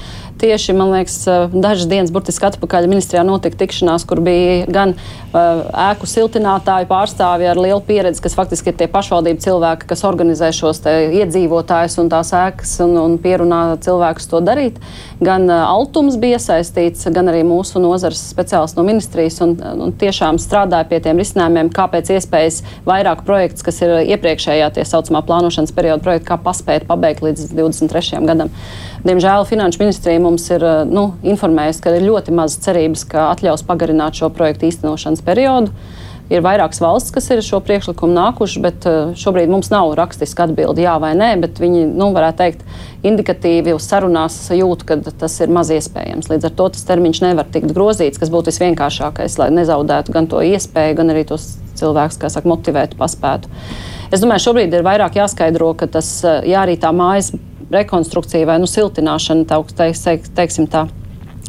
Uh, tieši, man liekas, dažas dienas burtiski atpakaļ ministrijā notika tikšanās, kur bija gan ēku siltinātāju pārstāvi ar lielu pieredzi, kas faktiski ir tie pašvaldību cilvēki, kas organizē šos iedzīvotājus un tās ēkas un, un pierunā cilvēkus to darīt. Gan Altums bija iesaistīts, gan arī mūsu nozares speciālists no ministrijas un, un tiešām strādāja pie tiem risinājumiem, kāpēc iespējas vairāk projekts, kas ir iepriekšējā tie saucamā plānošanas perioda projekta, kā paspēt pabeigt līdz 23. gadam. Diemžēl Finanšu ministrija mums ir eh, nu, informējusi, ka ir ļoti maz cerības, ka atļaus pagarināt šo projektu īstenošanas periodu. Ir vairākas valsts, kas ir šo priekšlikumu nākuši, bet eh, šobrīd mums nav rakstiska atbilde, jā vai nē. Viņi, nu, varētu teikt, indikatīvi uz sarunās jūt, ka tas ir maz iespējams. Līdz ar to tas termiņš nevar tikt grozīts, kas būtu visvienkāršākais, lai nezaudētu gan to iespēju, gan arī tos cilvēkus, kas saka, motivētu, paspētu. Es domāju, šobrīd ir vairāk jāskaidro, ka tas, eh, jā, arī tā mājas rekonstrukcija vai nu, siltināšana, tā, teiks, teiksim tā,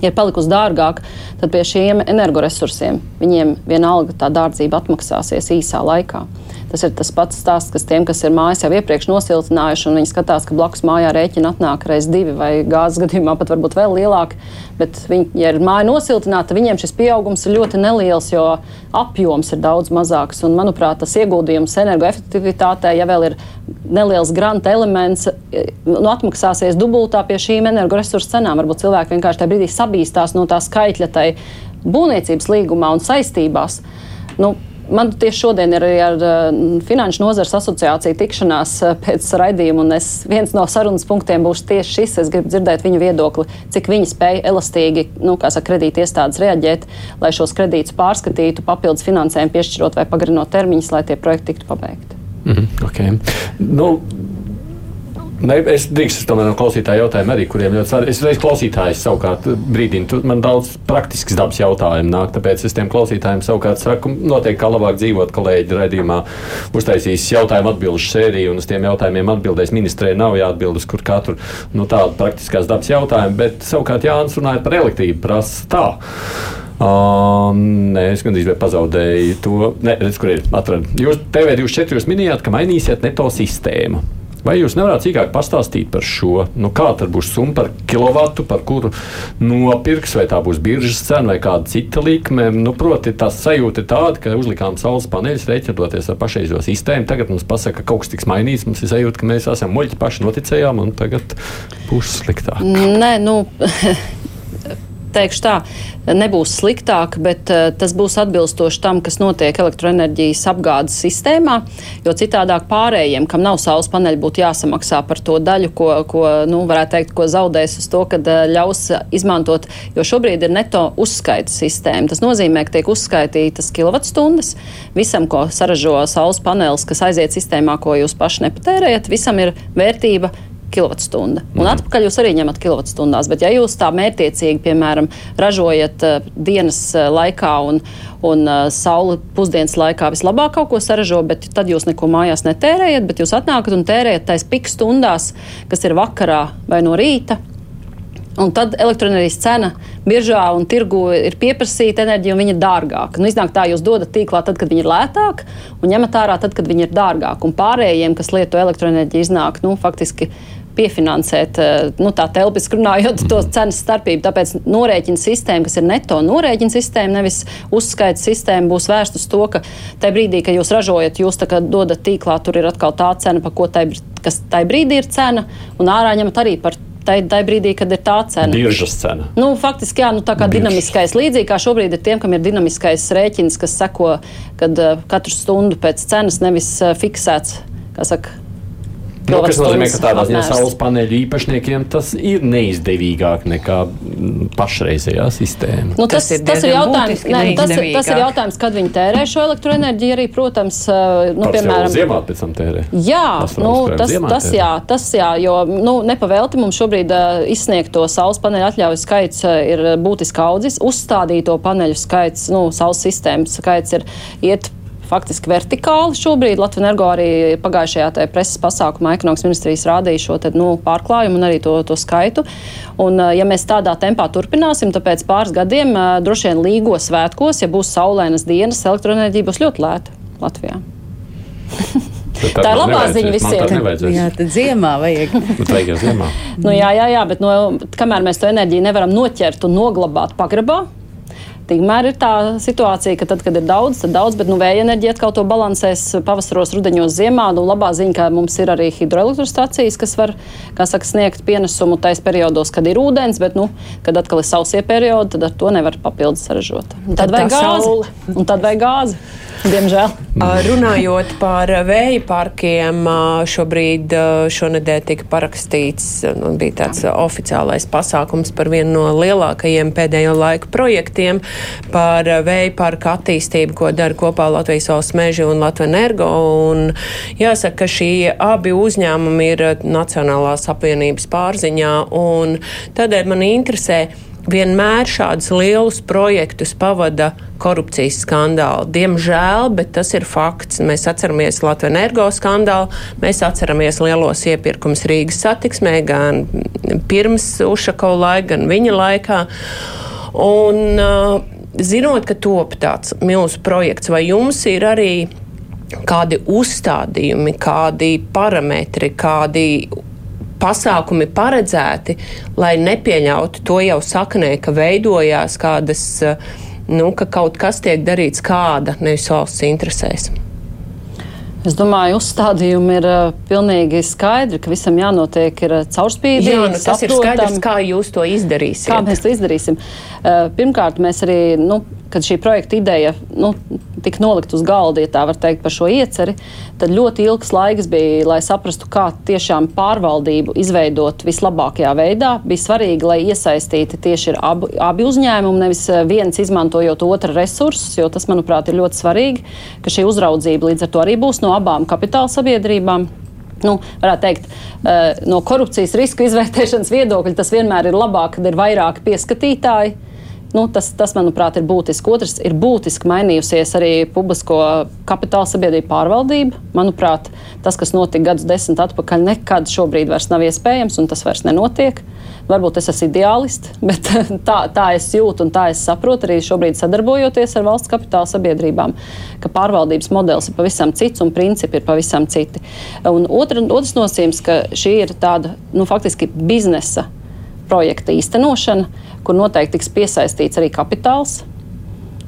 ir palikusi dārgāka, tad pie šiem energoresursiem viņiem vienalga tā dārdzība atmaksāsies īsā laikā. Tas ir tas pats stāsts, kas tiem, kas ir mājas jau iepriekš nosiltinājuši, un viņi skatās, ka blakus mājā rēķina atnāk reiz divi vai gāzes gadījumā pat varbūt vēl lielāki. Bet, viņi, ja ir māja nosiltināta, viņiem šis pieaugums ir ļoti neliels, jo apjoms ir daudz mazāks. Un, manuprāt, tas ieguldījums energoefektivitātē, ja vēl ir neliels granta elements, nu, atmaksāsies dubultā pie šīm energoresursu cenām. Varbūt cilvēki vienkārši tajā brīdī sabīstās no tā skaitļa tai būvniecības līgumā un saistībās. Nu, Man tieši šodien ir ar uh, Finanšu nozares asociāciju tikšanās uh, pēc raidījuma, un es, viens no sarunas punktiem būs tieši šis. Es gribu dzirdēt viņu viedokli, cik viņi spēj elastīgi, nu, kā saka, kredīti iestādes reaģēt, lai šos kredītus pārskatītu, papildus finansējumu piešķirot vai pagarinot termiņus, lai tie projekti tiktu pabeigti. Mm okay. nu, Ne, es drīkstu tomēr no klausītāja jautājumu arī, kuriem ļoti svarīgi. Es reiz klausītājs savukārt brīdinu, tu man daudz praktisks dabas jautājumu nāk, tāpēc es tiem klausītājiem savukārt saku, noteikti kā labāk dzīvot kolēģi raidījumā, uztaisīs jautājumu atbilžu sēriju, un uz tiem jautājumiem atbildēs ministrē nav jāatbild uz kur katru nu, tādu praktiskās dabas jautājumu, bet savukārt Jānis runāja par elektrību, prasa tā. Uh, nē, es gandrīz pazaudēju to. Nē, redz, kur ir atradu. Jūs TV24 minējāt, ka mainīsiet neto sistēmu. Vai jūs nevarat sīkāk pastāstīt par šo? Nu, kā tad būs summa par kilovatu, par kuru nopirks, vai tā būs biržas cena vai kāda cita likme? Nu, proti, tā sajūta ir tāda, ka uzlikām saules paneļus, rēķinoties ar pašreizējo sistēmu. Tagad mums pasaka, ka kaut kas tiks mainīts. Mums ir sajūta, ka mēs esam muļķi paši noticējām, un tagad būs sliktāk. Nē, nu. [laughs] teikšu tā, nebūs sliktāk, bet uh, tas būs atbilstoši tam, kas notiek elektroenerģijas apgādes sistēmā. Jo citādāk pārējiem, kam nav saules paneļi, būtu jāsamaksā par to daļu, ko, ko nu, varētu teikt, ko zaudēs uz to, kad uh, ļaus izmantot. Jo šobrīd ir neto uzskaita sistēma. Tas nozīmē, ka tiek uzskaitītas kilovatstundas visam, ko saražo saules panelis, kas aiziet sistēmā, ko jūs paši nepatērējat. Visam ir vērtība kilovatstunda. Un mm. atpakaļ jūs arī ņemat kilovatstundās. Bet, ja jūs tā mērķiecīgi, piemēram, ražojat uh, dienas uh, laikā un, un uh, saule pusdienas laikā vislabāk kaut ko saražo, bet tad jūs neko mājās netērējat, bet jūs atnākat un tērējat tais pik stundās, kas ir vakarā vai no rīta. Un tad elektroenerģijas cena biržā un tirgu ir pieprasīta enerģija, un viņa ir dārgāka. Nu, iznāk tā, jūs dodat tīklā tad, kad viņa ir lētāka, un ņemat ārā tad, kad viņa ir dārgāka. Un pārējiem, kas lieto elektroenerģiju, iznāk nu, faktiski piefinansēt, eh, nu, tā telpiski runājot, to mhm. cenas starpību. Tāpēc norēķina sistēma, kas ir neto norēķina sistēma, nevis uzskaita sistēma, būs vērsta uz to, ka tajā brīdī, kad jūs ražojat, jūs dodat tīklā, tur ir atkal tā cena, par ko tai, kas tajā brīdī ir cena, un ārā ņemat arī par tajā brīdī, kad ir tā cena. Biržas cena. Nu, faktiski, jā, nu, tā kā Biržas. dinamiskais, līdzīgi kā šobrīd ir tiem, kam ir dinamiskais rēķins, kas seko, kad uh, katru stundu pēc cenas nevis uh, fiksēts, kā saka, Nu, kas nozīmē, ka tādā ziņā saules paneļu īpašniekiem tas ir neizdevīgāk nekā mm, pašreizējā sistēma. Nu, tas, tas, ir, tas, ir jautājums, ne, tas, ir, tas ir jautājums, kad viņi tērē šo elektroenerģiju. Arī, protams, nu, tas piemēram, ziemā pēc tam tērē. Jā, nu, tas, tas, jā, tas jā, jo nu, nepavēlti mums šobrīd uh, izsniegto saules paneļu atļauju skaits uh, ir būtiski audzis. Uzstādīto paneļu skaits, nu, saules sistēmas skaits ir iet faktiski vertikāli. Šobrīd Latvijas energo arī pagājušajā preses pasākumā ekonomikas ministrijas rādīja šo te, nu, pārklājumu un arī to, to skaitu. Un, ja mēs tādā tempā turpināsim, tad pēc pāris gadiem droši vien līgo svētkos, ja būs saulēnas dienas, elektroenerģija būs ļoti lēta Latvijā. [laughs] Tā ir labā ziņa visiem. Jā, tad ziemā vajag. [laughs] vajag ziemā. nu, jā, jā, jā, bet no, kamēr mēs to enerģiju nevaram noķert un noglabāt pagrabā, Tikmēr ir tā situācija, ka tad, kad ir daudz, tad daudz, bet nu, vēja enerģija atkal to balansēs pavasaros, rudeņos, ziemā. Nu, labā ziņa, ka mums ir arī hidroelektrostacijas, kas var saka, sniegt pienesumu tais periodos, kad ir ūdens, bet, nu, kad atkal ir sausie periodi, tad ar to nevar papildus saražot. Un tad, tad vajag gāzi. Un tad vajag gāzi. Diemžēl. Runājot par vēja parkiem, šobrīd šonadēļ tika parakstīts, nu, bija tāds oficiālais pasākums par vienu no lielākajiem pēdējo laiku projektiem par vēja parku attīstību, ko dara kopā Latvijas valsts meži un Latvijas energo. Un jāsaka, ka šie abi uzņēmumi ir Nacionālās apvienības pārziņā, un tādēļ man interesē, vienmēr šādus lielus projektus pavada korupcijas skandāli. Diemžēl, bet tas ir fakts. Mēs atceramies Latvijas energo skandālu, mēs atceramies lielos iepirkums Rīgas satiksmē, gan pirms Ušako laika, gan viņa laikā. Un, uh, zinot, ka top tāds milzu projekts, vai jums ir arī kādi uzstādījumi, kādi parametri, kādi pasākumi paredzēti, lai nepieļautu to jau saknē, ka veidojās kādas, nu, ka kaut kas tiek darīts kāda, nevis valsts interesēs. Es domāju, uzstādījumi ir uh, pilnīgi skaidri, ka visam jānotiek ir caurspīdīgi. Jā, nu, tas ir skaidrs, kā jūs to izdarīsiet. Kā mēs to izdarīsim? Uh, pirmkārt, mēs arī, nu, kad šī projekta ideja nu, tika nolikt uz galda, ja tā var teikt, par šo ieceri, tad ļoti ilgs laiks bija, lai saprastu, kā tiešām pārvaldību izveidot vislabākajā veidā. Bija svarīgi, lai iesaistīti tieši ir abi, abi uzņēmumi, nevis eh, viens izmantojot otra resursus, jo tas, manuprāt, ir ļoti svarīgi, ka šī uzraudzība līdz ar to arī būs no abām kapitāla sabiedrībām nu, varētu teikt, eh, no korupcijas riska izvērtēšanas viedokļa, tas vienmēr ir labāk, kad ir vairāki pieskatītāji. Nu, tas, tas, manuprāt, ir būtiski. Otrs ir būtiski mainījusies arī publisko kapitāla sabiedrību pārvaldība. Manuprāt, tas, kas notika gadus desmit atpakaļ, nekad šobrīd vairs nav iespējams, un tas vairs nenotiek. Varbūt es esmu ideālists, [laughs] bet tā, tā es jūtu un tā es saprotu arī šobrīd sadarbojoties ar valsts kapitāla sabiedrībām, ka pārvaldības modelis ir pavisam cits un principi ir pavisam citi. Un otra, otrs nosacījums, ka šī ir tāda nu, faktiski biznesa projekta īstenošana, kur noteikti tiks piesaistīts arī kapitāls.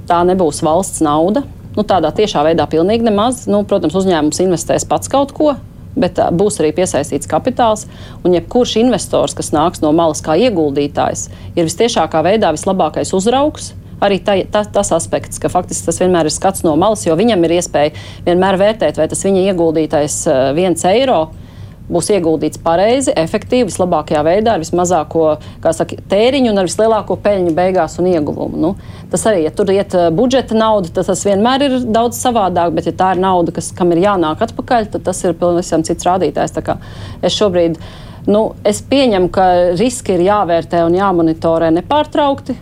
Tā nebūs valsts nauda. Nu, tādā tiešā veidā pilnīgi nemaz. Nu, protams, uzņēmums investēs pats kaut ko, bet būs arī piesaistīts kapitāls. Un jebkurš investors, kas nāks no malas kā ieguldītājs, ir vistiešākā veidā vislabākais uzraugs. Arī tā, tā, tas aspekts, ka faktiski tas vienmēr ir skats no malas, jo viņam ir iespēja vienmēr vērtēt, vai tas viņa ieguldītais viens eiro ir būs ieguldīts pareizi, efektīvi, vislabākajā veidā, ar vismazāko saka, tēriņu un ar vislielāko peļņu beigās un ieguvumu. Nu, tas arī, ja tur iet budžeta nauda, tad tas vienmēr ir daudz savādāk, bet ja tā ir nauda, kas, kam ir jānāk atpakaļ, tad tas ir pavisam cits rādītājs. Es šobrīd nu, es pieņemu, ka riski ir jāvērtē un jāmonitorē nepārtraukti.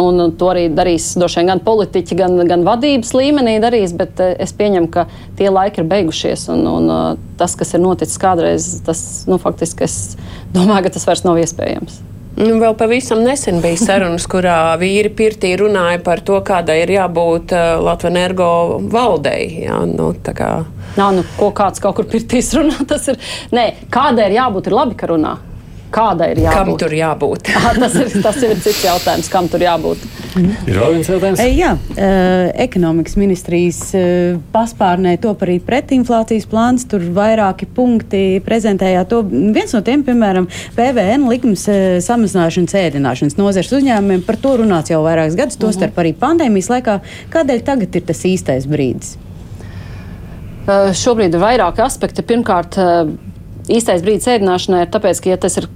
Un to arī darīs vien, gan politiķi, gan, gan vadības līmenī. Darīs, bet eh, es pieņemu, ka tie laiki ir beigušies. Un, un eh, tas, kas ir noticis kādreiz, tas nu, faktiski es [laughs] domāju, ka tas vairs nav iespējams. Nu, vēl pavisam nesen bija sarunas, kurā vīri pirtī runāja par to, kādai ir jābūt uh, Latvijas energo valdei. Jā, nu, kā... Nav, nu, ko kāds kaut kur pirtīs runā. [laughs] Tas ir, nē, kādai ir jābūt, ir labi, ka runā. Kādai ir jābūt? Kam tur jābūt? [laughs] ah, tas, ir, tas ir cits jautājums, kam tur jābūt. Ir vēl viens jautājums. E, jā, uh, ekonomikas ministrijas uh, paspārnē top arī pretinflācijas plāns. Tur vairāki punkti prezentējāt to. Viens no tiem, piemēram, PVN likums uh, samazināšanas ēdināšanas nozares uzņēmumiem. Par to runāts jau vairākus gadus, uh -huh. tostarp arī pandēmijas laikā. Kādēļ tagad ir tas īstais brīdis? Šobrīd ir vairāki aspekti. Pirmkārt, īstais brīdis ēdināšanai ir tāpēc, ka, ja tas ir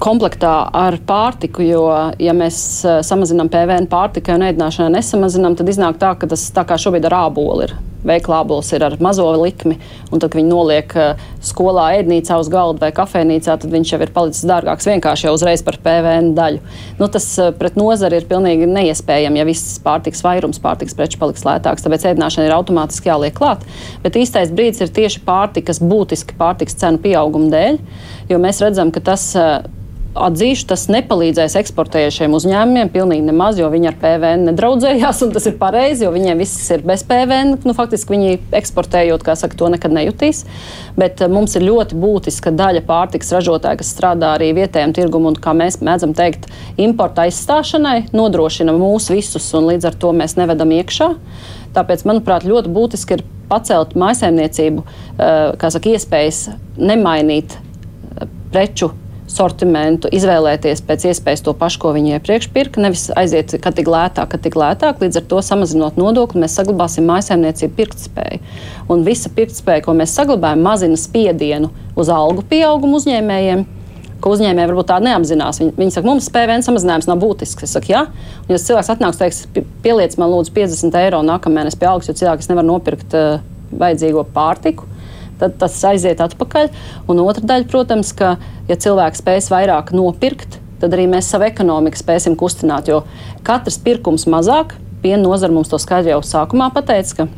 komplektā ar pārtiku, jo, ja mēs uh, samazinām PVN pārtikai un ēdināšanai nesamazinām, tad iznāk tā, ka tas tā kā šobrīd ar ābolu ir. Veikla ābols ir ar mazo likmi, un tad, kad viņi noliek uh, skolā ēdnīcā uz galda vai kafejnīcā, tad viņš jau ir palicis dārgāks vienkārši jau uzreiz par PVN daļu. Nu, tas uh, pret nozari ir pilnīgi neiespējami, ja viss pārtiks vairums pārtiks preču paliks lētāks, tāpēc ēdināšana ir automātiski jāliek klāt. Bet īstais brīdis ir tieši pārtikas, būtiski pārtiks cenu pieauguma dēļ, jo mēs redzam, ka tas Atzīšu, tas nepalīdzēs eksportējušiem uzņēmumiem pilnīgi nemaz, jo viņi ar PVN nedraudzējās, un tas ir pareizi, jo viņiem viss ir bez PVN. Nu, faktiski viņi eksportējot, kā saka, to nekad nejutīs. Bet eh, mums ir ļoti būtiska daļa pārtiks ražotāja, kas strādā arī vietējiem tirgumam, un, kā mēs mēdzam teikt, importa aizstāšanai, nodrošina mūs visus, un līdz ar to mēs nevedam iekšā. Tāpēc, manuprāt, ļoti būtiski ir pacelt maisaimniecību, eh, kā saka, iespējas nemainīt eh, preču sortimentu, izvēlēties pēc iespējas to pašu, ko viņi iepriekš pirka, nevis aiziet, kad tik lētāk, kad tik lētāk. Līdz ar to samazinot nodokli, mēs saglabāsim mājsaimniecību pirktspēju. Un visa pirktspēja, ko mēs saglabājam, mazina spiedienu uz algu pieaugumu uzņēmējiem ka uzņēmēji varbūt tā neapzinās. Viņi, viņi saka, mums PVN samazinājums nav būtisks. Es saku, jā, un ja cilvēks atnāks, teiks, pieliec man lūdzu 50 eiro nākamā mēnesī pie algas, jo cilvēks nevar nopirkt uh, vajadzīgo pārtiku tad tas aiziet atpakaļ. Un otra daļa, protams, ka, ja cilvēks spēs vairāk nopirkt, tad arī mēs savu ekonomiku spēsim kustināt. Jo katrs pirkums mazāk, piena nozara mums to skaidri jau sākumā pateica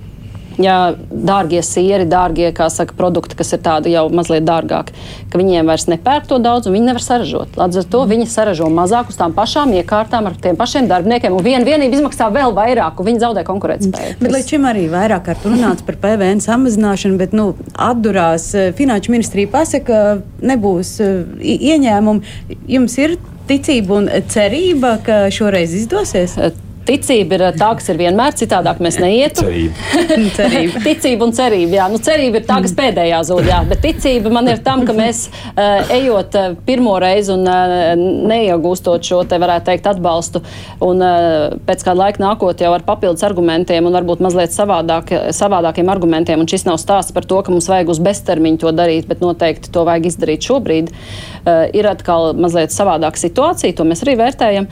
ja dārgie sieri, dārgie saka, produkti, kas ir tādi jau mazliet dārgāki, ka viņiem vairs nepērk to daudz un viņi nevar saražot. Līdz ar to viņi saražo mazāk uz tām pašām iekārtām ar tiem pašiem darbiniekiem, un viena vienība izmaksā vēl vairāk, un viņi zaudē konkurētspēju. Bet līdz šim arī vairāk kārt runāts par PVN samazināšanu, bet nu, atdurās eh, Finanšu ministrija pasaka, nebūs eh, ieņēmumi. Jums ir ticība un cerība, ka šoreiz izdosies? Ticība ir tā, kas ir vienmēr, citādāk mēs neietu. [laughs] Cerība. ticība un cerība. Jā. Nu, cerība ir tā, kas pēdējā zūd, jā. bet ticība man ir tam, ka mēs uh, ejot uh, pirmo reizi un uh, neiegūstot šo te, varētu teikt, atbalstu, un uh, pēc kāda laika nākot jau ar papildus argumentiem un varbūt mazliet savādāk, savādākiem argumentiem, un šis nav stāsts par to, ka mums vajag uz beztermiņu to darīt, bet noteikti to vajag izdarīt šobrīd, uh, ir atkal mazliet savādāka situācija, to mēs arī vērtējam.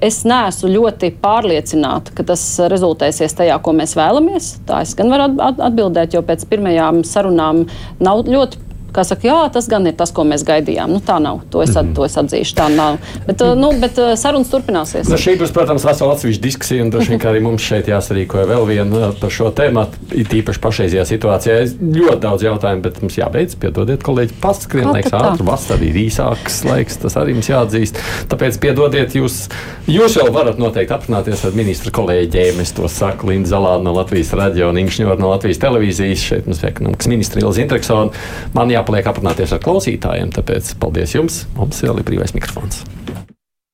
Es neesmu ļoti pārliecināts pārliecināta, ka tas rezultēsies tajā, ko mēs vēlamies. Tā es gan varu atbildēt, jo pēc pirmajām sarunām nav ļoti kā saka, jā, tas gan ir tas, ko mēs gaidījām. Nu, tā nav. To es, Mhm. mm -hmm. to es atzīšu. Tā nav. Bet, uh, nu, bet uh, sarunas turpināsies. Nu, šī būs, protams, vesela atsevišķa diskusija, un droši vien arī mums šeit jāsarīkoja vēl viena uh, par šo tēmu. It īpaši pašreizajā situācijā ir ļoti daudz jautājumu, bet mums jābeidz. Piedodiet, kolēģi, paskrien, laiks ātri, vasarā ir īsāks laiks, tas arī mums jāatzīst. Tāpēc piedodiet, jūs, jūs jau varat noteikti aprunāties ar ministru kolēģiem. Es to saku Linda Zalāna no Latvijas radio un Ingšņora no Latvijas televīzijas. Šeit mums ir ekonomikas ministra Ilza Intreksona. Jāpaliek aprunāties ar klausītājiem, tāpēc paldies jums. Mums vēl ir brīvais mikrofons.